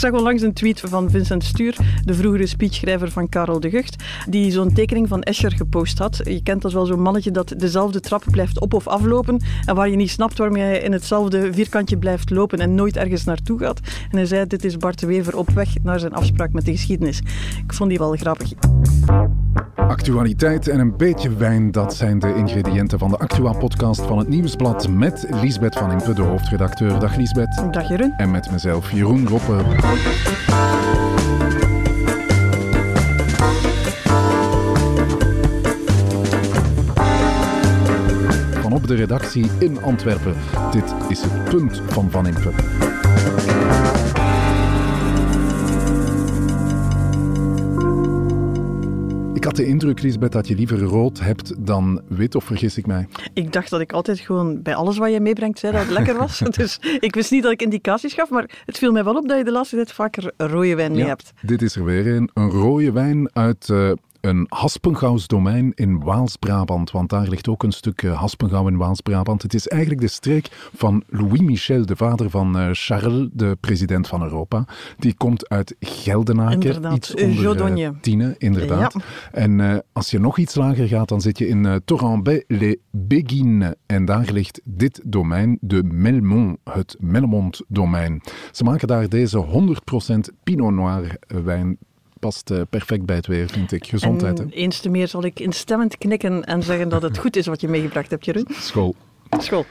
zag onlangs een tweet van Vincent Stuur, de vroegere speechschrijver van Karel de Gucht, die zo'n tekening van Escher gepost had. Je kent dat wel zo'n mannetje dat dezelfde trap blijft op- of aflopen en waar je niet snapt waarom je in hetzelfde vierkantje blijft lopen en nooit ergens naartoe gaat. En hij zei, dit is Bart Wever op weg naar zijn afspraak met de geschiedenis. Ik vond die wel grappig. Actualiteit en een beetje wijn, dat zijn de ingrediënten van de Actua-podcast van het Nieuwsblad met Liesbeth van Impe, de hoofdredacteur. Dag Liesbeth. Dag Jeroen. En met mezelf Jeroen Roppe. Vanop de redactie in Antwerpen. Dit is het punt van Van Impe. Ik had de indruk, Lisbeth, dat je liever rood hebt dan wit, of vergis ik mij? Ik dacht dat ik altijd gewoon bij alles wat je meebrengt zei dat het lekker was. dus ik wist niet dat ik indicaties gaf, maar het viel mij wel op dat je de laatste tijd vaker rode wijn mee Ja, hebt. Dit is er weer een. Een rode wijn uit eh, een Haspengouws domein in Waals-Brabant. Want daar ligt ook een stuk eh, Haspengouw in Waals-Brabant. Het is eigenlijk de streek van Louis Michel, de vader van eh, Charles, de president van Europa. Die komt uit Geldenaker, Inderdaad, iets onder eh. Tiene, inderdaad. Ja. En als je nog iets lager gaat, dan zit je in uh, Torrambay-les-Béguines. En daar ligt dit domein, de Melmont, het Melmont-domein. Ze maken daar deze 100% Pinot Noir wijn. Past eh, perfect bij het weer, vind ik. Gezondheid, hè? Eens te meer zal ik instemmend knikken en zeggen dat het goed is wat je meegebracht hebt, Jeroen. School. School.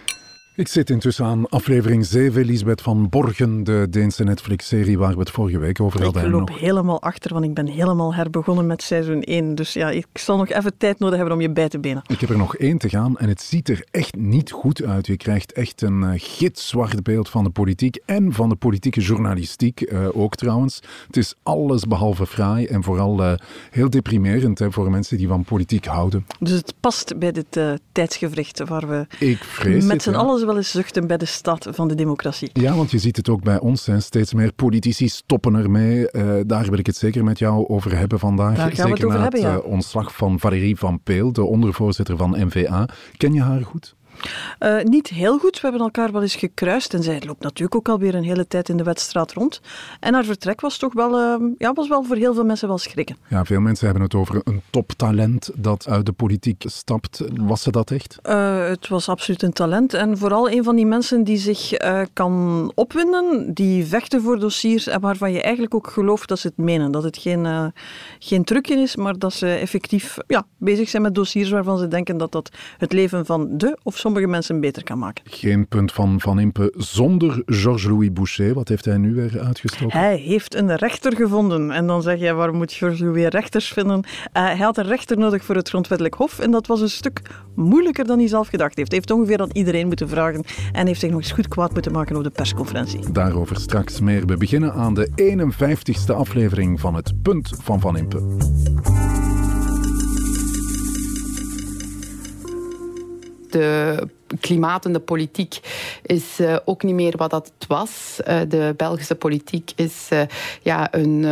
Ik zit intussen aan aflevering 7, Lisbeth van Borgen, de Deense Netflix-serie waar we het vorige week over Ik hadden. En loop helemaal achter, want ik ben helemaal herbegonnen met seizoen 1. Dus ja, ik zal nog even tijd nodig hebben om je bij te benen. Ik heb er nog één te gaan en het ziet er echt niet goed uit. Je krijgt echt een eh, gitzwart beeld van de politiek en van de politieke journalistiek eh, ook trouwens. Het is alles behalve fraai en vooral eh, heel deprimerend hè, voor mensen die van politiek houden. Dus het past bij dit tijdsgevricht waar we Ik vrees met z'n allen wel eens zuchten bij de stad van de democratie. Ja, want je ziet het ook bij ons. Hè. Steeds meer politici stoppen ermee. Eh, daar wil ik het zeker met jou over hebben vandaag. Daar gaan we zeker het over na hebben, ja. eh, ontslag van Valérie Van Peel, de ondervoorzitter van NVA. Ken je haar goed? Eh, niet heel goed, we hebben elkaar wel eens gekruist en zij loopt natuurlijk ook alweer een hele tijd in de wedstraat rond. En haar vertrek was toch wel, eh, ja, was wel voor heel veel mensen wel schrikken. Ja, veel mensen hebben het over een toptalent dat uit de politiek stapt. Was ze dat echt? Eh, het was absoluut een talent en vooral een van die mensen die zich eh, kan opwinden, die vechten voor dossiers en waarvan je eigenlijk ook gelooft dat ze het menen. Dat het geen, geen trucje is, maar dat ze effectief ja, bezig zijn met dossiers waarvan ze denken dat dat het leven van de of sommige mensen beter kan maken. Geen punt van Van Impe zonder Georges-Louis Boucher. Wat heeft hij nu weer uitgestoken? Hij heeft een rechter gevonden. En dan zeg je, waarom moet Georges weer rechters vinden? Eh, hij had een rechter nodig voor het Grondwettelijk Hof. En dat was een stuk moeilijker dan hij zelf gedacht heeft. Hij heeft ongeveer aan iedereen moeten vragen. En heeft zich nog eens goed kwaad moeten maken op de persconferentie. Daarover straks meer. We beginnen aan de 51ste aflevering van het Punt van Van Impe. De klimaat en de politiek is uh, ook niet meer wat dat het was. Uh, de Belgische politiek is uh, ja, een,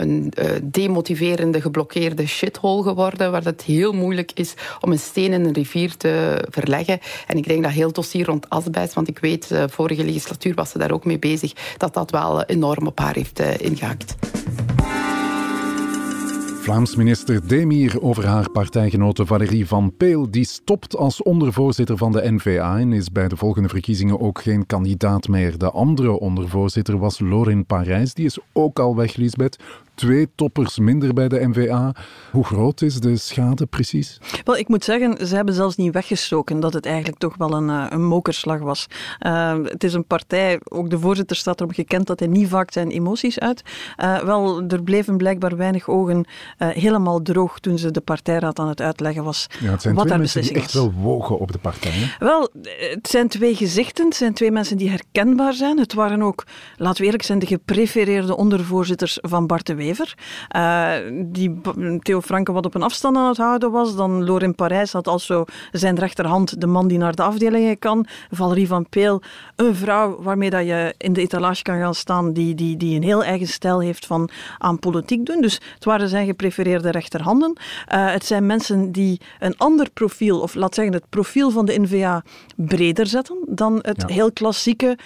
een demotiverende, geblokkeerde shithole geworden, waar het heel moeilijk is om een steen in een rivier te verleggen. En ik denk dat heel dossier rond asbest, want ik weet, vorige legislatuur was ze daar ook mee bezig, dat dat wel enorm op haar heeft ingehakt. Vlaams minister Demir over haar partijgenote Valérie Van Peel. Die stopt als ondervoorzitter van de NVA en is bij de volgende verkiezingen ook geen kandidaat meer. De andere ondervoorzitter was Lorin Parijs. Die is ook al weg, Lisbeth. Twee toppers minder bij de NVA. Hoe groot is de schade precies? Wel, ik moet zeggen, ze hebben zelfs niet weggestoken dat het eigenlijk toch wel een, uh, een mokerslag was. Uh, het is een partij, ook de voorzitter staat erom gekend dat hij niet vaak zijn emoties uit. Uh, wel, er bleven blijkbaar weinig ogen uh, helemaal droog toen ze de partijraad aan het uitleggen was ja, het zijn wat twee haar mensen die echt wel wogen op de partij. Hè? Wel, het zijn twee gezichten, het zijn twee mensen die herkenbaar zijn. Het waren ook, laten we eerlijk zijn, de geprefereerde ondervoorzitters van Bart de Wever. Uh, die Theo Franke wat op een afstand aan het houden was. Dan Lorin Parijs had also zijn rechterhand de man die naar de afdelingen kan. Valerie van Peel, een vrouw waarmee dat je in de etalage kan gaan staan, die, die, die een heel eigen stijl heeft van aan politiek doen. Dus het waren zijn geprefereerde rechterhanden. Uh, het zijn mensen die een ander profiel, of laat zeggen het profiel van de NVA breder zetten dan het Ja. heel klassieke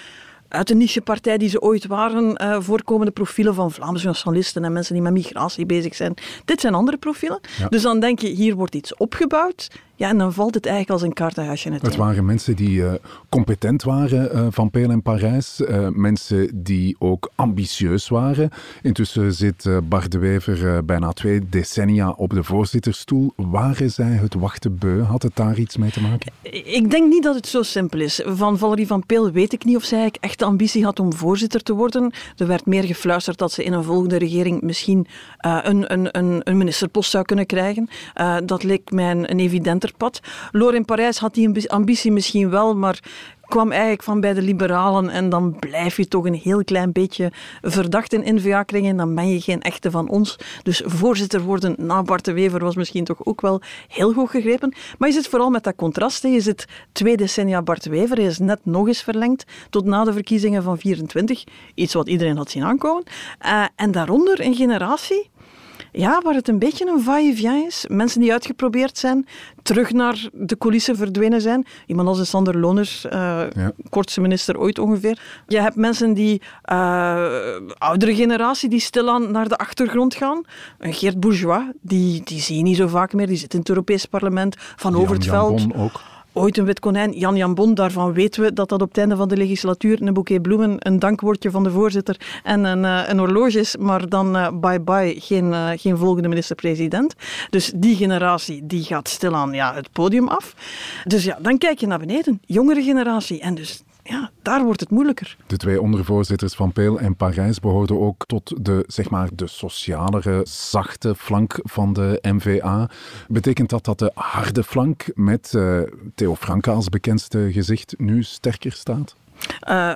uit de nichepartij die ze ooit waren, uh, voorkomende profielen van Vlaamse nationalisten en mensen die met migratie bezig zijn. Dit zijn andere profielen. Dus dan denk je, hier wordt iets opgebouwd. Ja, en dan valt het eigenlijk als een kaartenhuisje in het Het waren mensen die uh, competent waren uh, van Peel en Parijs. Uh, mensen die ook ambitieus waren. Intussen zit Bart de Wever bijna twee decennia op de voorzittersstoel. Waren zij het wachten beu? Had het daar iets mee te maken? Ik denk niet dat het zo simpel is. Van Valerie van Peel weet ik niet of zij echt de ambitie had om voorzitter te worden. Er werd meer gefluisterd dat ze in een volgende regering misschien een, een, een, een, ministerpost zou kunnen krijgen. dat leek mij een, een evidente pad. Loor in Parijs had die ambitie misschien wel, maar kwam eigenlijk van bij de liberalen en dan blijf je toch een heel klein beetje verdacht in N-VA-kringen. Dan ben je geen echte van ons. Dus voorzitter worden na Bart de Wever was misschien toch ook wel heel goed gegrepen. Maar je zit vooral met dat contrast. Je zit twee decennia Bart de Wever. Hij is net nog eens verlengd tot na de verkiezingen van 24. Iets wat iedereen had zien aankomen. Uh, en daaronder een generatie ja, waar het een beetje een va-et-vient is. Mensen die uitgeprobeerd zijn, terug naar de coulissen verdwenen zijn. Iemand als de Sander Loners, uh, ja. kortste minister ooit ongeveer. Je hebt mensen die, uh, oudere generatie, die stilaan naar de achtergrond gaan. Een Geert Bourgeois, die, die zie je niet zo vaak meer. Die zit in het Europees parlement. Van over het veld. ook ooit een wit konijn. Jan Jan Bon, daarvan weten we dat dat op het einde van de legislatuur een boeket bloemen, een dankwoordje van de voorzitter en een, uh, een horloge is, maar dan bye-bye, geen, uh, geen volgende minister-president. Dus die generatie die gaat stilaan ja, het podium af. Dus ja, dan kijk je naar beneden. Jongere generatie. En dus ja, daar wordt het moeilijker. De twee ondervoorzitters van Peel en Parijs behoorden ook tot de, zeg maar, de socialere, zachte flank van de MVA. Betekent dat dat de harde flank met uh, Theo Franke als bekendste gezicht nu sterker staat? Uh,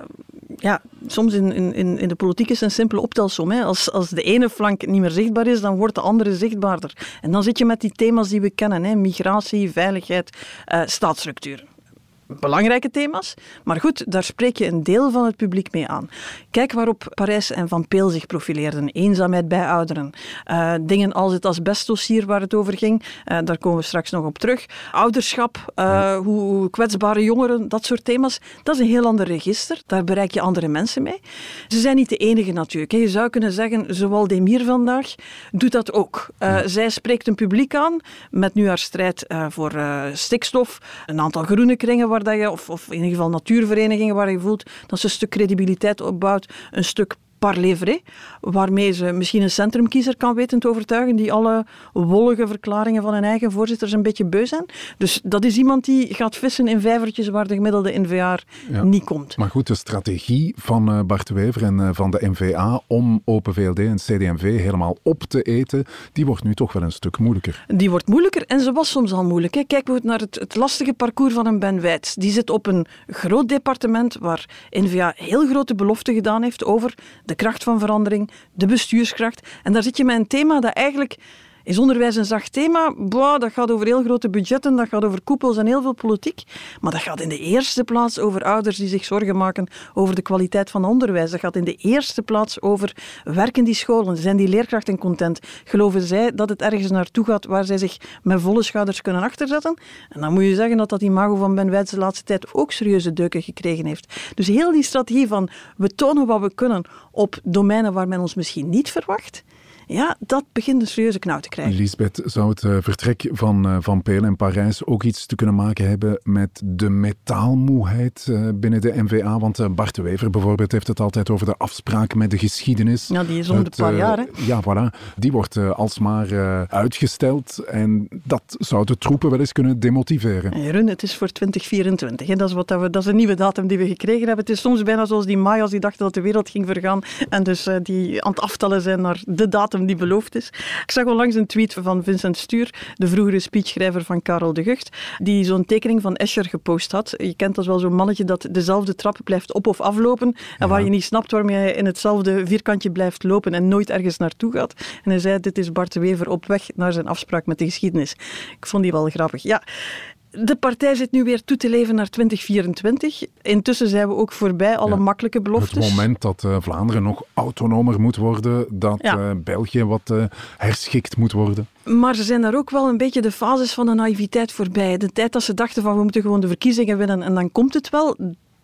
ja, soms in, in, in de politiek is een simpele optelsom. Hè. Als, als de ene flank niet meer zichtbaar is, dan wordt de andere zichtbaarder. En dan zit je met die thema's die we kennen: hè. migratie, veiligheid, uh, staatsstructuur belangrijke thema's. Maar goed, daar spreek je een deel van het publiek mee aan. Kijk waarop Parijs en Van Peel zich profileerden. Eenzaamheid bij ouderen. Uh, dingen als het asbestdossier waar het over ging. Uh, daar komen we straks nog op terug. Ouderschap, uh, hoe kwetsbare jongeren, dat soort thema's. Dat is een heel ander register. Daar bereik je andere mensen mee. Ze zijn niet de enige natuurlijk. Je zou kunnen zeggen, zoals Demir vandaag doet dat ook. Zij spreekt een publiek aan met nu haar strijd voor stikstof. Een aantal groene kringen waar dat je, of, of in ieder geval natuurverenigingen waar je voelt dat ze een stuk credibiliteit opbouwt, een stuk parlevre, waarmee ze misschien een centrumkiezer kan weten te overtuigen die alle wollige verklaringen van hun eigen voorzitters een beetje beu zijn. Dus dat is iemand die gaat vissen in vijvertjes waar de gemiddelde NVA ja. niet komt. Maar goed, de strategie van uh, Bart Wever en uh, van de NVA om Open VLD en CDMV helemaal op te eten, die wordt nu toch wel een stuk moeilijker. Die wordt moeilijker en ze was soms al moeilijk. Hè. Kijken we naar het, het lastige parcours van een Ben Wijts. Die zit op een groot departement waar NVA heel grote beloften gedaan heeft over de kracht van verandering, de bestuurskracht. En daar zit je met een thema dat eigenlijk is onderwijs een zacht thema? Boah, dat gaat over heel grote budgetten, dat gaat over koepels en heel veel politiek. Maar dat gaat in de eerste plaats over ouders die zich zorgen maken over de kwaliteit van onderwijs. Dat gaat in de eerste plaats over werken die scholen. Zijn die leerkrachten content? Geloven zij dat het ergens naartoe gaat waar zij zich met volle schouders kunnen achterzetten? En dan moet je zeggen dat dat imago van Ben Wijts de laatste tijd ook serieuze deuken gekregen heeft. Dus heel die strategie van we tonen wat we kunnen op domeinen waar men ons misschien niet verwacht ja, dat begint een serieuze knauw te krijgen. Lisbeth, zou het uh, vertrek van uh, Van Peel en Parijs ook iets te kunnen maken hebben met de metaalmoeheid uh, binnen de NVA? Want Bart de Wever bijvoorbeeld heeft het altijd over de afspraken met de geschiedenis. Ja, die is om de paar jaar, hè? Ja, voilà. Die wordt alsmaar uitgesteld en dat zou de troepen wel eens kunnen demotiveren. Jeroen, het is voor 2024. Hè. Dat, is wat dat, we, dat is een nieuwe datum die we gekregen hebben. Het is soms bijna zoals die Mayas die dachten dat de wereld ging vergaan en dus die aan het aftellen zijn naar de datum die beloofd is. Ik zag onlangs een tweet van Vincent Stuur, de vroegere speechschrijver van Karel de Gucht, die zo'n tekening van Escher gepost had. Je kent dat wel zo'n mannetje dat dezelfde trap blijft op- of aflopen en waar je niet snapt waarom hij in hetzelfde vierkantje blijft lopen en nooit ergens naartoe gaat. En hij zei, dit is Bart de Wever op weg naar zijn afspraak met de geschiedenis. Ik vond die wel grappig. Ja, de partij zit nu weer toe te leven naar 2024. Intussen zijn we ook voorbij alle makkelijke beloftes. Het moment dat uh, Vlaanderen nog autonomer moet worden, dat ja. uh, België wat uh, herschikt moet worden. Maar ze zijn daar ook wel een beetje de fases van de naïviteit voorbij. De tijd dat ze dachten van we moeten gewoon de verkiezingen winnen en dan komt het wel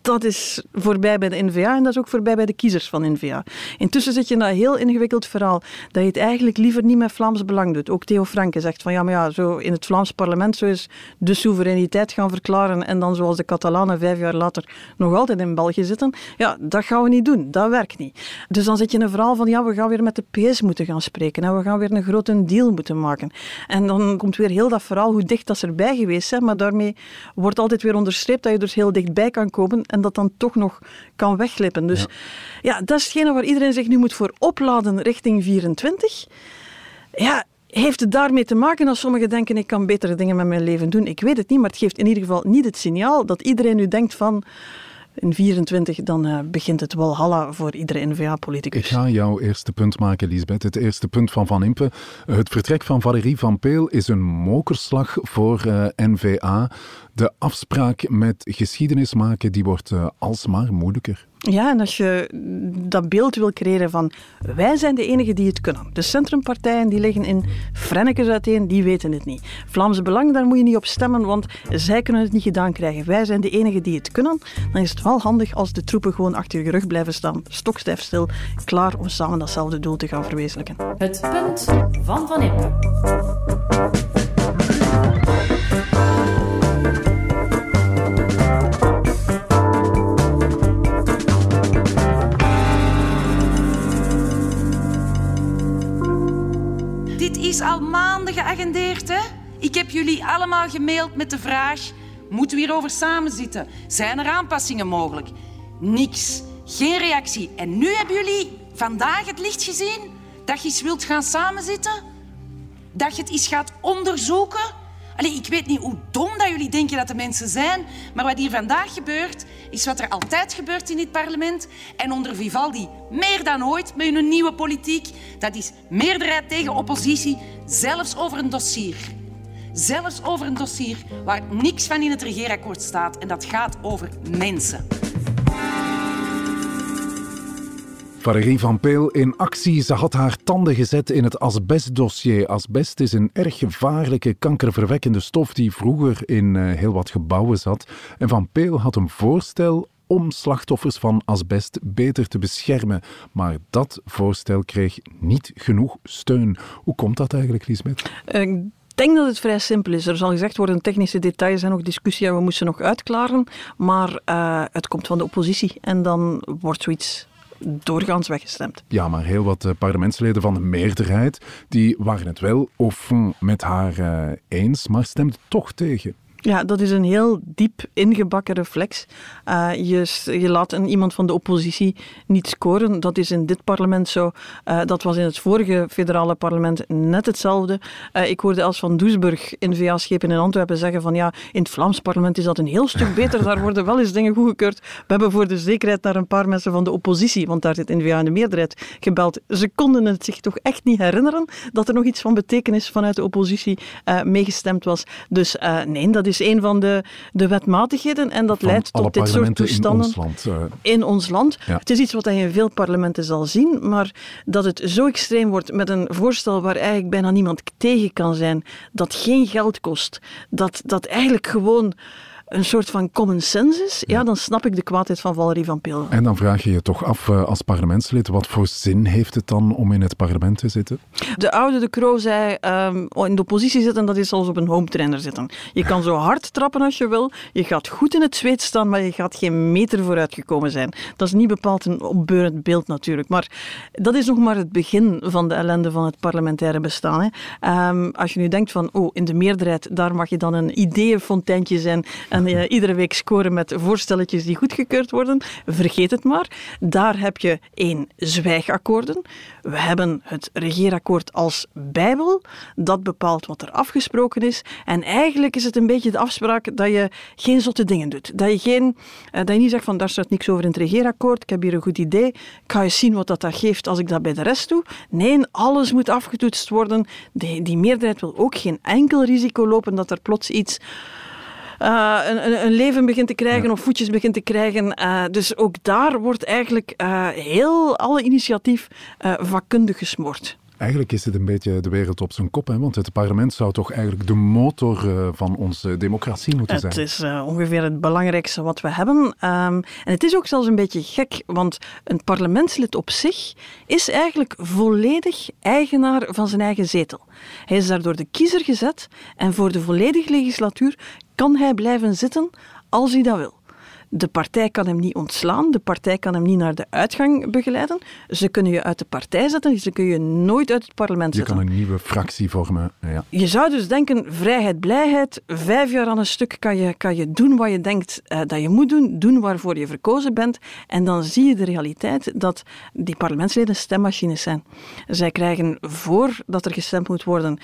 dat is voorbij bij de NVA en dat is ook voorbij bij de kiezers van NVA. Intussen zit je in dat heel ingewikkeld verhaal dat je het eigenlijk liever niet met Vlaams Belang doet. Ook Theo Franke zegt van ja, maar ja, zo in het Vlaams parlement zo is de soevereiniteit gaan verklaren en dan zoals de Catalanen vijf jaar later nog altijd in België zitten. Ja, dat gaan we niet doen. Dat werkt niet. Dus dan zit je in een verhaal van ja, we gaan weer met de PS moeten gaan spreken en we gaan weer een grote deal moeten maken. En dan komt weer heel dat verhaal hoe dicht dat ze erbij geweest zijn, maar daarmee wordt altijd weer onderstreept dat je dus heel dichtbij kan komen en dat dan toch nog kan wegglippen. Dus ja, dat is hetgene waar iedereen zich nu moet voor opladen richting 24. Ja, heeft het daarmee te maken dat sommigen denken ik kan betere dingen met mijn leven doen? Ik weet het niet, maar het geeft in ieder geval niet het signaal dat iedereen nu denkt van in 24 dan uh, begint het walhalla voor iedere N-VA-politicus. Ik ga jouw eerste punt maken, Lisbeth. Het eerste punt van Van Impe. Het vertrek van Valérie van Peel is een mokerslag voor uh, N-VA. De afspraak met geschiedenis maken die wordt uh, alsmaar moeilijker. Ja, en als je dat beeld wil creëren van wij zijn de enigen die het kunnen. De centrumpartijen die liggen in frennekes uiteen, die weten het niet. Vlaamse Belang, daar moet je niet op stemmen, want zij kunnen het niet gedaan krijgen. Wij zijn de enigen die het kunnen. Dan is het wel handig als de troepen gewoon achter je rug blijven staan, stokstijf stil, klaar om samen datzelfde doel te gaan verwezenlijken. Het punt van Van Impe. Geagendeerd, hè? Ik heb jullie allemaal gemaild met de vraag: moeten we hierover samen zitten? Zijn er aanpassingen mogelijk? Niks. Geen reactie. En nu hebben jullie vandaag het licht gezien dat je eens wilt gaan samenzitten? Dat je het eens gaat onderzoeken? Allee, ik weet niet hoe dom dat jullie denken dat de mensen zijn, maar wat hier vandaag gebeurt, is wat er altijd gebeurt in dit parlement. En onder Vivaldi meer dan ooit met hun nieuwe politiek. Dat is meerderheid tegen oppositie, zelfs over een dossier. Zelfs over een dossier waar niks van in het regeerakkoord staat. En dat gaat over mensen. Valerie van Peel in actie. Ze had haar tanden gezet in het asbestdossier. Asbest is een erg gevaarlijke, kankerverwekkende stof die vroeger in uh, heel wat gebouwen zat. En Van Peel had een voorstel om slachtoffers van asbest beter te beschermen. Maar dat voorstel kreeg niet genoeg steun. Hoe komt dat eigenlijk, Lisbeth? Ik denk dat het vrij simpel is. Er zal gezegd worden, technische details en nog discussie en we moesten nog uitklaren. Maar uh, het komt van de oppositie en dan wordt zoiets doorgaans weggestemd. Ja, maar heel wat uh, parlementsleden van de meerderheid die waren het wel fond met haar uh, eens, maar stemden toch tegen. Ja, dat is een heel diep ingebakken reflex. Uh, je, je laat een, iemand van de oppositie niet scoren. Dat is in dit parlement zo. Uh, dat was in het vorige federale parlement net hetzelfde. Uh, ik hoorde Els van Doesburg, in VA-schepen in Antwerpen, zeggen van ja, in het Vlaams parlement is dat een heel stuk beter. Daar worden wel eens dingen goedgekeurd. We hebben voor de zekerheid naar een paar mensen van de oppositie, want daar zit in VA in de meerderheid, gebeld. Ze konden het zich toch echt niet herinneren dat er nog iets van betekenis vanuit de oppositie meegestemd was. Dus nee, dat is een van de, de wetmatigheden en dat leidt tot dit soort toestanden in ons land. In ons land. Ja. Het is iets wat je in veel parlementen zal zien, maar dat het zo extreem wordt met een voorstel waar eigenlijk bijna niemand tegen kan zijn, dat geen geld kost, dat, dat eigenlijk gewoon een soort van common sense is, ja, dan snap ik de kwaadheid van Valerie van Peel. En dan vraag je je toch af uh, als parlementslid, wat voor zin heeft het dan om in het parlement te zitten? De oude De Croo zei, um, in de oppositie zitten, dat is als op een home trainer zitten. Je kan zo hard trappen als je wil, je gaat goed in het zweet staan, maar je gaat geen meter vooruit gekomen zijn. Dat is niet bepaald een opbeurend beeld natuurlijk, maar dat is nog maar het begin van de ellende van het parlementaire bestaan. Hè. Um, als je nu denkt van, oh, in de meerderheid, daar mag je dan een ideeënfonteintje zijn en uh, iedere week scoren met voorstelletjes die goedgekeurd worden. Vergeet het maar. Daar heb je één zwijgakkoorden. We hebben het regeerakkoord als bijbel. Dat bepaalt wat er afgesproken is. En eigenlijk is het een beetje de afspraak dat je geen zotte dingen doet. Dat je, geen, uh, dat je niet zegt van daar staat niks over in het regeerakkoord. Ik heb hier een goed idee. Ik ga je zien wat dat, dat geeft als ik dat bij de rest doe. Nee, alles moet afgetoetst worden. Die, die meerderheid wil ook geen enkel risico lopen dat er plots iets uh, een, een, leven begint te krijgen ja. of voetjes begint te krijgen. Uh, dus ook daar wordt eigenlijk uh, heel alle initiatief vakkundig gesmoord. Eigenlijk is het een beetje de wereld op zijn kop, hè? want het parlement zou toch eigenlijk de motor eh, van onze democratie moeten zijn. Het is uh, ongeveer het belangrijkste wat we hebben. Um, en het is ook zelfs een beetje gek, want een parlementslid op zich is eigenlijk volledig eigenaar van zijn eigen zetel. Hij is daar door de kiezer gezet en voor de volledige legislatuur kan hij blijven zitten als hij dat wil. De partij kan hem niet ontslaan, de partij kan hem niet naar de uitgang begeleiden. Ze kunnen je uit de partij zetten, ze kunnen je nooit uit het parlement zetten. Je kan een nieuwe fractie vormen. Ja. Je zou dus denken, vrijheid, blijheid, vijf jaar aan een stuk kan je, kan je doen wat je denkt uh, dat je moet doen, doen waarvoor je verkozen bent. En dan zie je de realiteit dat die parlementsleden stemmachines zijn. Zij krijgen, voordat er gestemd moet worden,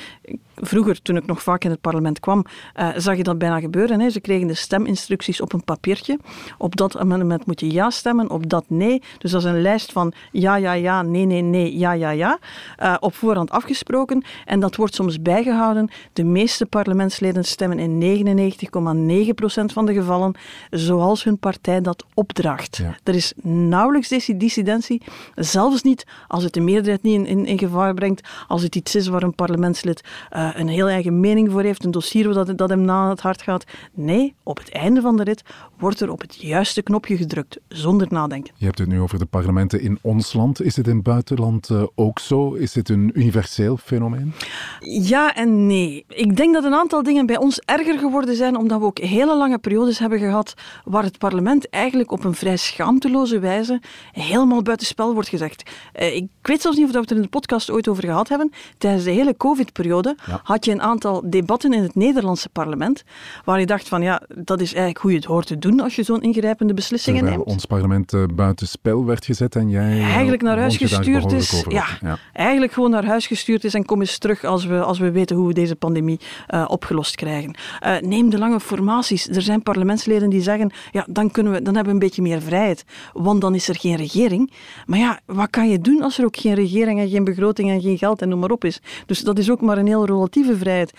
vroeger, toen ik nog vaak in het parlement kwam, uh, zag je dat bijna gebeuren. Hè. Ze kregen de steminstructies op een papiertje. Op dat amendement moet je ja stemmen, op dat nee. Dus dat is een lijst van ja, ja, ja, nee, nee, nee, ja, ja, ja. Uh, op voorhand afgesproken. En dat wordt soms bijgehouden. De meeste parlementsleden stemmen in 99,9% van de gevallen zoals hun partij dat opdraagt. Ja. Er is nauwelijks dissidentie. Zelfs niet als het de meerderheid niet in, in, in gevaar brengt. Als het iets is waar een parlementslid uh, een heel eigen mening voor heeft, een dossier dat, dat hem na het hart gaat. Nee, op het einde van de rit wordt er op het juiste knopje gedrukt, zonder nadenken. Je hebt het nu over de parlementen in ons land. Is het in het buitenland uh, ook zo? Is het een universeel fenomeen? Ja en nee. Ik denk dat een aantal dingen bij ons erger geworden zijn, omdat we ook hele lange periodes hebben gehad waar het parlement eigenlijk op een vrij schaamteloze wijze helemaal buitenspel wordt gezegd. Uh, ik weet zelfs niet of we het er in de podcast ooit over gehad hebben. Tijdens de hele COVID-periode ja. had je een aantal debatten in het Nederlandse parlement waar je dacht van ja, dat is eigenlijk hoe je het hoort te doen als je zo'n ingrijpende beslissingen Terwijl neemt. ons parlement uh, buitenspel werd gezet en jij eigenlijk naar huis gestuurd is. Ja, ja, eigenlijk gewoon naar huis gestuurd is en kom eens terug als we, als we weten hoe we deze pandemie uh, opgelost krijgen. Uh, neem de lange formaties. Er zijn parlementsleden die zeggen, ja, dan, kunnen we, dan hebben we een beetje meer vrijheid, want dan is er geen regering. Maar ja, wat kan je doen als er ook geen regering en geen begroting en geen geld en noem maar op is? Dus dat is ook maar een heel relatieve vrijheid.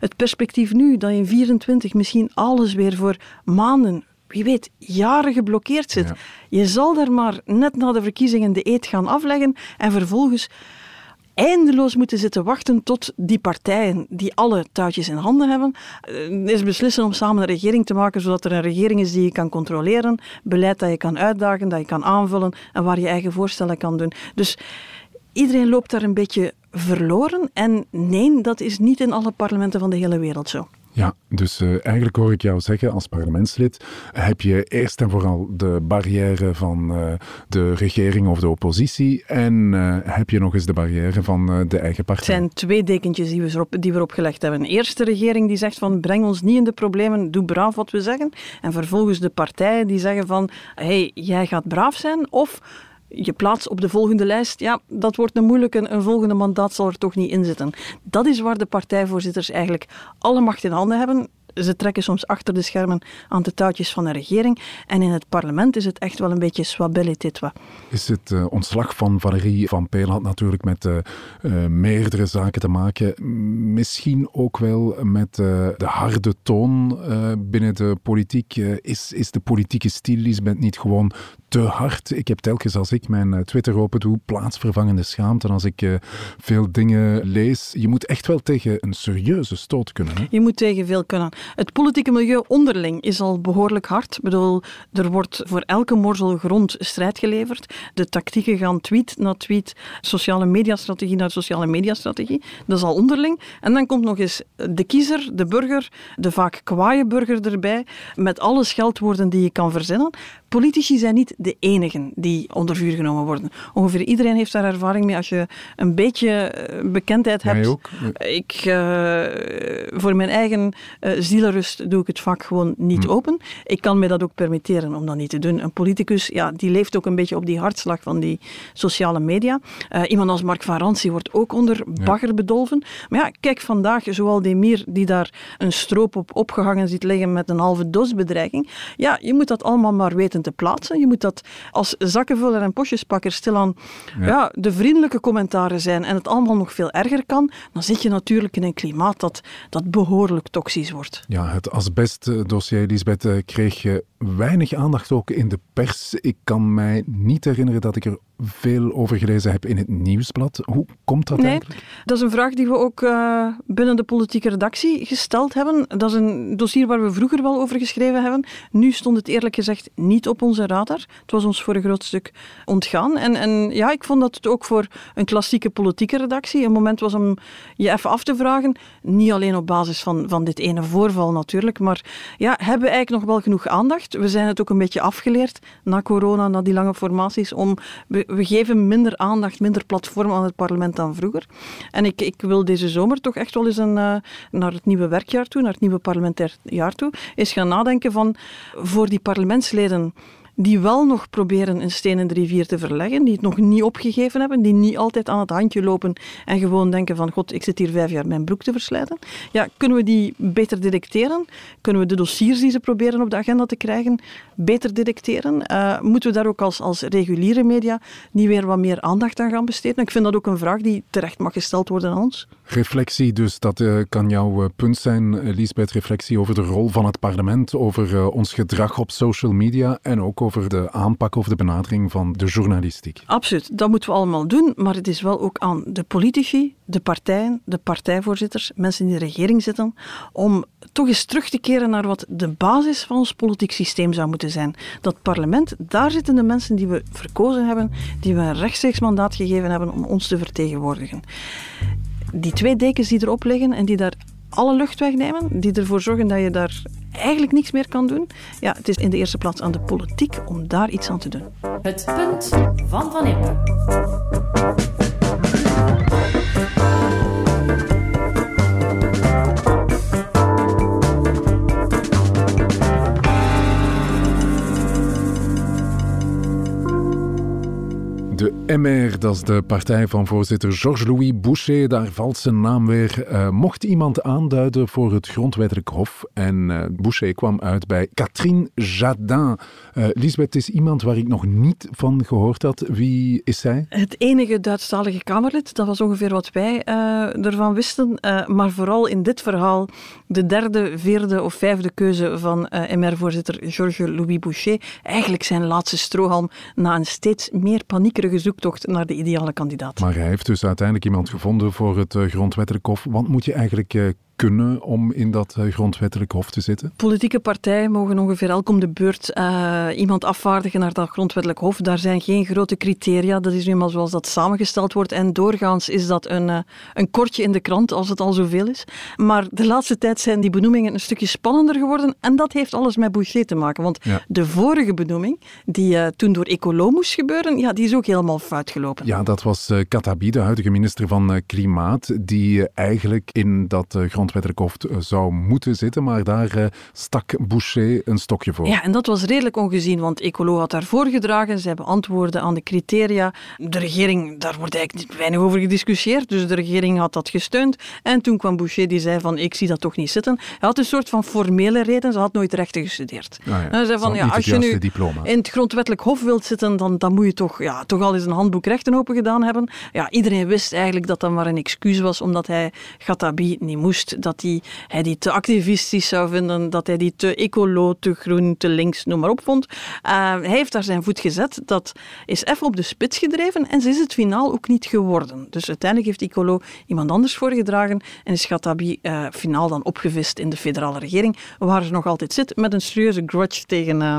Het perspectief nu, dat in 24 misschien alles weer voor maanden, wie weet, jaren geblokkeerd zit. Ja. Je zal daar maar net na de verkiezingen de eet gaan afleggen en vervolgens eindeloos moeten zitten wachten tot die partijen die alle touwtjes in handen hebben, is beslissen om samen een regering te maken, zodat er een regering is die je kan controleren, beleid dat je kan uitdagen, dat je kan aanvullen en waar je eigen voorstellen kan doen. Dus iedereen loopt daar een beetje verloren en nee, dat is niet in alle parlementen van de hele wereld zo. Ja, dus uh, eigenlijk hoor ik jou zeggen, als parlementslid heb je eerst en vooral de barrière van uh, de regering of de oppositie en uh, heb je nog eens de barrière van de eigen partij. Het zijn twee dekentjes die we, erop, die we erop gelegd hebben. Eerst de regering die zegt van breng ons niet in de problemen, doe braaf wat we zeggen. En vervolgens de partijen die zeggen van hey, jij gaat braaf zijn of je plaats op de volgende lijst, ja, dat wordt een moeilijke. Een volgende mandaat zal er toch niet in zitten. Dat is waar de partijvoorzitters eigenlijk alle macht in handen hebben. Ze trekken soms achter de schermen aan de touwtjes van de regering. En in het parlement is het echt wel een beetje swabelle tetwa. Is het uh, ontslag van Valerie van Peel had natuurlijk met uh, uh, meerdere zaken te maken. Misschien ook wel met de harde toon binnen de politiek. is, is de politieke stil, Lisbeth, niet gewoon te hard. Ik heb telkens als ik mijn uh, Twitter open doe, plaatsvervangende schaamte. Als ik uh, veel dingen lees. Je moet echt wel tegen een serieuze stoot kunnen. Hè? Je moet tegen veel kunnen. Het politieke milieu onderling is al behoorlijk hard. Ik bedoel, er wordt voor elke morsel grond strijd geleverd. De tactieken gaan tweet na tweet, sociale mediastrategie naar sociale mediastrategie. Dat is al onderling. En dan komt nog eens de kiezer, de burger, de vaak kwaaie burger erbij, met alle scheldwoorden die je kan verzinnen. Politici zijn niet de enigen die onder vuur genomen worden. Ongeveer iedereen heeft daar ervaring mee. Als je een beetje bekendheid hebt. Ook? Ik, uh, voor mijn eigen uh, zielenrust doe ik het vak gewoon niet hm. open. Ik kan me dat ook permitteren om dat niet te doen. Een politicus, ja, die leeft ook een beetje op die hartslag van die sociale media. Uh, iemand als Mark van wordt ook onder bagger bedolven. Maar ja, kijk vandaag, zoal Demir, die daar een stroop op opgehangen ziet liggen met een halve dosbedreiging. Ja, je moet dat allemaal maar weten te plaatsen. Je moet dat als zakkenvuller en postjespakker stilaan ja. ja. de vriendelijke commentaren zijn en het allemaal nog veel erger kan, dan zit je natuurlijk in een klimaat dat, dat behoorlijk toxisch wordt. Ja, het asbestdossier, Lisbeth, eh, kreeg weinig aandacht ook in de pers. Ik kan mij niet herinneren dat ik er veel over gelezen heb in het nieuwsblad. Hoe komt dat nee, eigenlijk? Dat is een vraag die we ook uh, binnen de politieke redactie gesteld hebben. Dat is een dossier waar we vroeger wel over geschreven hebben. Nu stond het eerlijk gezegd niet op onze radar. Het was ons voor een groot stuk ontgaan. En, en ja, ik vond dat het ook voor een klassieke politieke redactie een moment was om je even af te vragen. Niet alleen op basis van, van dit ene voorval natuurlijk, maar ja, hebben we eigenlijk nog wel genoeg aandacht? We zijn het ook een beetje afgeleerd na corona, na die lange formaties, om we, geven minder aandacht, minder platform aan het parlement dan vroeger. En ik, ik wil deze zomer toch echt wel eens een, uh, naar het nieuwe werkjaar toe, naar het nieuwe parlementair jaar toe, eens gaan nadenken van voor die parlementsleden die wel nog proberen een steen in de rivier te verleggen, die het nog niet opgegeven hebben, die niet altijd aan het handje lopen en gewoon denken van god, ik zit hier vijf jaar mijn broek te verslijten. Ja, kunnen we die beter detecteren? Kunnen we de dossiers die ze proberen op de agenda te krijgen beter detecteren? Uh, moeten we daar ook als, als reguliere media niet weer wat meer aandacht aan gaan besteden? Ik vind dat ook een vraag die terecht mag gesteld worden aan ons. Reflectie, dus dat uh, kan jouw uh, punt zijn, Lisbeth. Reflectie over de rol van het parlement, over ons gedrag op social media en ook over de aanpak of de benadering van de journalistiek. Absoluut, dat moeten we allemaal doen, maar het is wel ook aan de politici, de partijen, de partijvoorzitters, mensen die in de regering zitten, om toch eens terug te keren naar wat de basis van ons politiek systeem zou moeten zijn. Dat parlement, daar zitten de mensen die we verkozen hebben, die we een rechtstreeks mandaat gegeven hebben om ons te vertegenwoordigen. Die twee dekens die erop liggen en die daar alle lucht wegnemen, die ervoor zorgen dat je daar eigenlijk niks meer kan doen. Ja, het is in de eerste plaats aan de politiek om daar iets aan te doen. Het punt van Van Impe. De MR, dat is de partij van voorzitter Georges-Louis Boucher, daar valt zijn naam weer. Uh, mocht iemand aanduiden voor het grondwettelijk hof en uh, Boucher kwam uit bij Catherine Jadin. Uh, Lisbeth is iemand waar ik nog niet van gehoord had. Wie is zij? Het enige Duitsstalige Kamerlid, dat was ongeveer wat wij ervan wisten. maar vooral in dit verhaal de derde, vierde of vijfde keuze van MR-voorzitter Georges-Louis Boucher. Eigenlijk zijn laatste strohalm na een steeds meer paniekerige zoektocht naar de ideale kandidaat. Maar hij heeft dus uiteindelijk iemand gevonden voor het eh, grondwettelijk hof. Wat moet je eigenlijk eh, kunnen om in dat eh, grondwettelijk hof te zitten? Politieke partijen mogen ongeveer elk om de beurt uh, iemand afvaardigen naar dat grondwettelijk hof. Daar zijn geen grote criteria. Dat is nu maar zoals dat samengesteld wordt. En doorgaans is dat een, uh, een kortje in de krant, als het al zoveel is. Maar de laatste tijd zijn die benoemingen een stukje spannender geworden. En dat heeft alles met Boucher te maken. Want ja. de vorige benoeming, die toen door Ecolo moest gebeuren, ja, die is ook helemaal fout gelopen. Ja, dat was Katabi, de huidige minister van Klimaat, die eigenlijk in dat grondwettelijk grondwettelijk hof eh, zou moeten zitten, maar daar uh, stak Boucher een stokje voor. Ja, en dat was redelijk ongezien, want Ecolo had daar voorgedragen, zij beantwoordden aan de criteria. De regering, daar wordt eigenlijk weinig over gediscussieerd, dus de regering had dat gesteund. En toen kwam Boucher, die zei van, ik zie dat toch niet zitten. Hij had een soort van formele reden, ze had nooit rechten gestudeerd. Ah, ja. Hij zei van, ja, als je nu diploma. in het grondwettelijk hof wilt zitten, dan, dan moet je toch, ja, toch al eens een handboek rechten open gedaan hebben. Ja, iedereen wist eigenlijk dat dat maar een excuus was, omdat hij Gatabi niet moest dat hij, die te activistisch zou vinden, dat hij die te ecolo, te groen, te links, noem maar op vond. Uh, hij heeft daar zijn voet gezet. Dat is even op de spits gedreven en ze is het finaal ook niet geworden. Dus uiteindelijk heeft Ecolo iemand anders voorgedragen en is Gatabi uh, finaal dan opgevist in de federale regering, waar ze nog altijd zit met een serieuze grudge tegen, uh,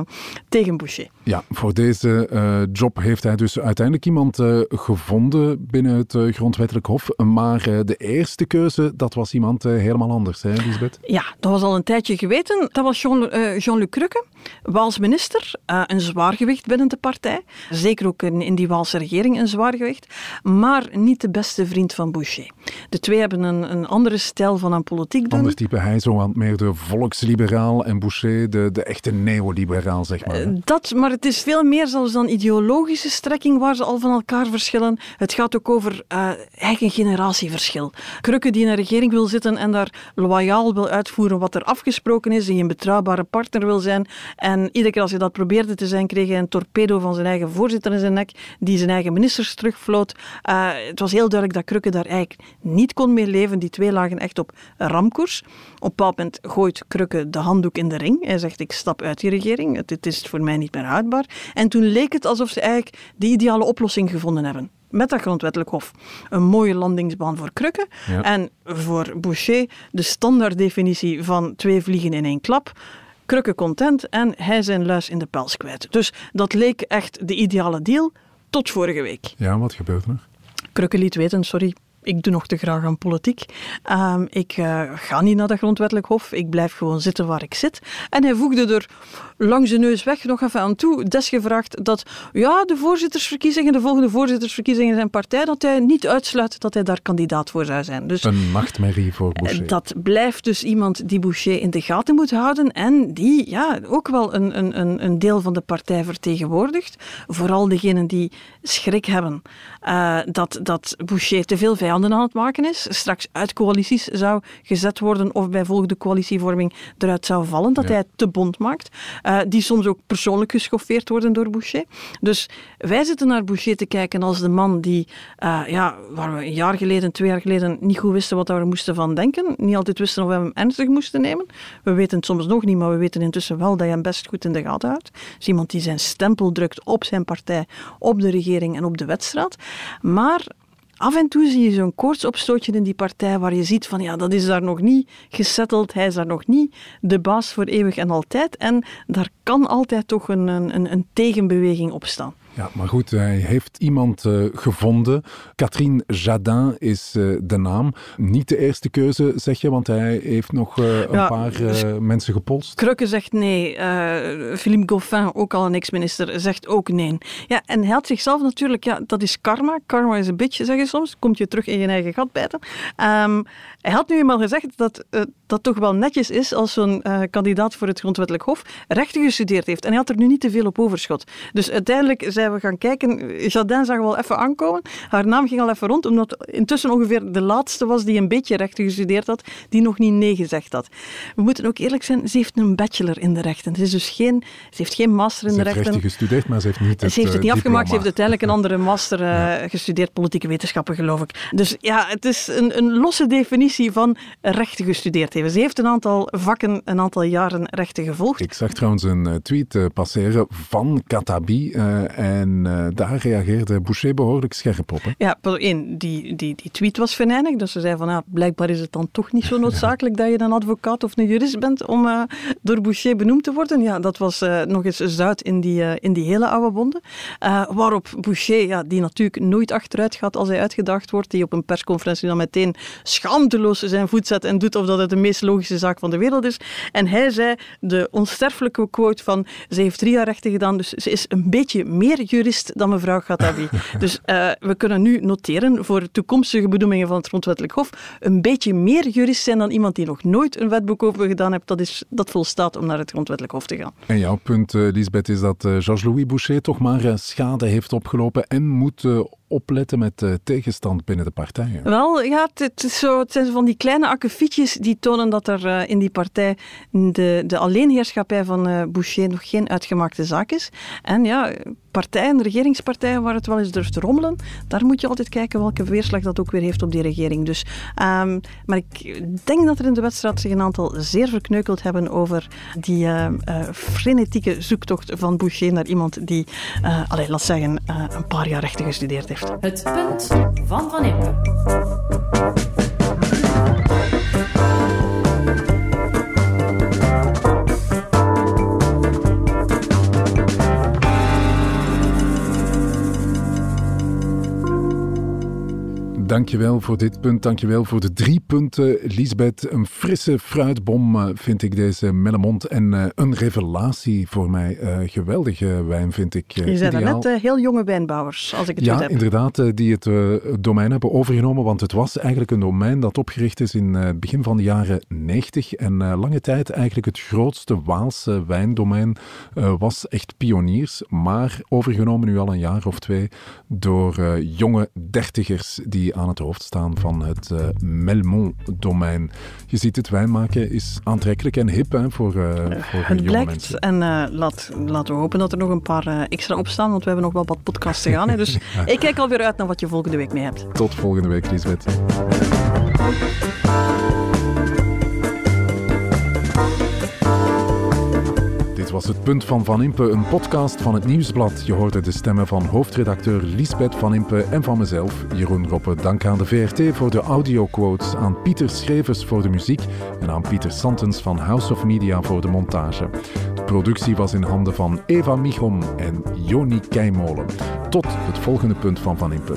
tegen Boucher. Ja, voor deze job heeft hij dus uiteindelijk iemand gevonden binnen het grondwettelijk hof. Maar de eerste keuze, dat was iemand helemaal anders, hè, Elisabeth? Ja, dat was al een tijdje geweten. Dat was Jean, uh, Jean-Luc Crukke, Waals minister. Uh, een zwaargewicht binnen de partij. Zeker ook in, in die Waalse regering een zwaargewicht. Maar niet de beste vriend van Boucher. De twee hebben een, een andere stijl van aan politiek doen. Ander type, hij zo aan het meer de volksliberaal en Boucher de, de echte neoliberaal, zeg maar. Uh, dat, maar het is veel meer zelfs dan ideologische strekking waar ze al van elkaar verschillen. Het gaat ook over eigen generatieverschil. Krukke die in een regering wil zitten en daar loyaal wil uitvoeren wat er afgesproken is, die een betrouwbare partner wil zijn. En iedere keer als hij dat probeerde te zijn, kreeg hij een torpedo van zijn eigen voorzitter in zijn nek, die zijn eigen ministers terugvloot. Uh, het was heel duidelijk dat Krukke daar eigenlijk niet kon meer leven. Die twee lagen echt op ramkoers. Op een bepaald moment gooit Krukke de handdoek in de ring. Hij zegt, ik stap uit die regering, het is voor mij niet meer houdbaar. En toen leek het alsof ze eigenlijk de ideale oplossing gevonden hebben met dat grondwettelijk hof. Een mooie landingsbaan voor Krukke. En voor Boucher de standaarddefinitie van twee vliegen in één klap. Krukke content en hij zijn luis in de pels kwijt. Dus dat leek echt de ideale deal tot vorige week. Ja, wat gebeurt er? Krukke liet weten, sorry, ik doe nog te graag aan politiek. Um, ik uh, ga niet naar dat grondwettelijk hof. Ik blijf gewoon zitten waar ik zit. En hij voegde er langs de neus weg nog even aan toe, desgevraagd dat ja, de voorzittersverkiezingen, de volgende voorzittersverkiezingen zijn partij, dat hij niet uitsluit dat hij daar kandidaat voor zou zijn. Dus een nachtmerrie voor Boucher. Dat blijft dus iemand die Boucher in de gaten moet houden en die ja, ook wel een, een, een deel van de partij vertegenwoordigt. Vooral degenen die schrik hebben uh, dat, dat Boucher te veel vijanden aan het maken is, straks uit coalities zou gezet worden of bij volgende coalitievorming eruit zou vallen, dat hij het te bond maakt. Uh, die soms ook persoonlijk geschoffeerd worden door Boucher. Dus wij zitten naar Boucher te kijken als de man die, uh, ja, waar we een jaar geleden, twee jaar geleden niet goed wisten wat we er moesten van denken, niet altijd wisten of we hem ernstig moesten nemen. We weten het soms nog niet, maar we weten intussen wel dat hij hem best goed in de gaten houdt. Dus iemand die zijn stempel drukt op zijn partij, op de regering en op de wedstrijd. Maar af en toe zie je zo'n koortsopstootje in die partij waar je ziet van ja, dat is daar nog niet gesetteld, hij is daar nog niet de baas voor eeuwig en altijd. En daar kan altijd toch een, een, een tegenbeweging opstaan. Ja, maar goed, hij heeft iemand uh, gevonden. Catherine Jadin is uh, de naam. Niet de eerste keuze, zeg je, want hij heeft nog uh, een ja, paar mensen gepolst. Krukke zegt nee. Philippe Goffin, ook al een ex-minister, zegt ook nee. Ja, en hij had zichzelf natuurlijk, ja, dat is karma. Karma is een beetje, zeg je soms. Komt je terug in je eigen gat bijten. Um, hij had nu eenmaal gezegd dat dat toch wel netjes is als zo'n kandidaat voor het grondwettelijk hof rechten gestudeerd heeft. En hij had er nu niet te veel op overschot. Dus uiteindelijk zei we gaan kijken. Jardin zag wel even aankomen. Haar naam ging al even rond, omdat intussen ongeveer de laatste was die een beetje rechten gestudeerd had, die nog niet nee gezegd had. We moeten ook eerlijk zijn, ze heeft een bachelor in de rechten. Ze, is dus geen, ze heeft geen master in de rechten. Ze heeft rechten gestudeerd, maar ze heeft niet het Ze heeft het niet uh, afgemaakt, ze heeft uiteindelijk een andere master uh, ja. gestudeerd, politieke wetenschappen geloof ik. Dus ja, het is een, een losse definitie van rechten gestudeerd hebben. Ze heeft een aantal vakken, een aantal jaren rechten gevolgd. Ik zag trouwens een uh, tweet passeren van Katabi en uh, daar reageerde Boucher behoorlijk scherp op. Hè? Ja, één, die, die, die tweet was venijnig. Dus ze zei van, ja, blijkbaar is het dan toch niet zo noodzakelijk dat je een advocaat of een jurist bent om uh, door Boucher benoemd te worden. Ja, dat was uh, nog eens zout in die, in die hele oude bonden. waarop Boucher, ja, die natuurlijk nooit achteruit gaat als hij uitgedaagd wordt, die op een persconferentie dan meteen schaamteloos zijn voet zet en doet of dat het de meest logische zaak van de wereld is. En hij zei de onsterfelijke quote van, ze heeft drie jaar rechten gedaan, dus ze is een beetje meer jurist dan mevrouw Gatabi. dus uh, we kunnen nu noteren voor toekomstige benoemingen van het Grondwettelijk Hof een beetje meer jurist zijn dan iemand die nog nooit een wetboek over gedaan heeft. Dat, is, dat volstaat om naar het Grondwettelijk Hof te gaan. En jouw punt, uh, Lisbeth, is dat uh, Georges-Louis Boucher toch maar schade heeft opgelopen en moet opletten met de tegenstand binnen de partij? Wel, ja, het, zo, zijn van die kleine akkefietjes die tonen dat er uh, in die partij de, de alleenheerschappij van uh, Boucher nog geen uitgemaakte zaak is. En ja, partijen, regeringspartijen waar het wel eens durft te rommelen, daar moet je altijd kijken welke weerslag dat ook weer heeft op die regering. Dus, um, maar ik denk dat er in de wedstrijd zich een aantal zeer verkneukeld hebben over die uh, frenetieke zoektocht van Boucher naar iemand die, allez, laat zeggen, een paar jaar rechten gestudeerd heeft. Het punt van Van Impe. Dankjewel voor dit punt. Dankjewel voor de drie punten, Lisbeth. Een frisse fruitbom eh, vind ik deze Mellemond. En uh, een revelatie voor mij. Uh, geweldige wijn vind ik. Je zijn net heel jonge wijnbouwers, als ik het ja, goed heb. Ja, inderdaad, die het domein hebben overgenomen. Want het was eigenlijk een domein dat opgericht is in het begin van de jaren 90. En lange tijd eigenlijk het grootste Waalse wijndomein was echt pioniers. Maar overgenomen nu al een jaar of twee door jonge dertigers die aan aan het hoofd staan van het uh, Melmont-domein. Je ziet het, wijnmaken is aantrekkelijk en hip hè, voor, uh, voor het jonge blijkt. mensen. En laat, laten we hopen dat er nog een paar extra opstaan, want we hebben nog wel wat podcasts te gaan. Hè, dus ik kijk alweer uit naar wat je volgende week mee hebt. Tot volgende week, Lisbeth. Was het Punt van Van Impe, een podcast van het Nieuwsblad. Je hoorde de stemmen van hoofdredacteur Lisbeth Van Impe en van mezelf, Jeroen Roppe. Dank aan de VRT voor de audioquotes, aan Pieter Schrevers voor de muziek en aan Pieter Santens van House of Media voor de montage. De productie was in handen van Eva Michom en Joni Keimolen. Tot het volgende Punt van Van Impe.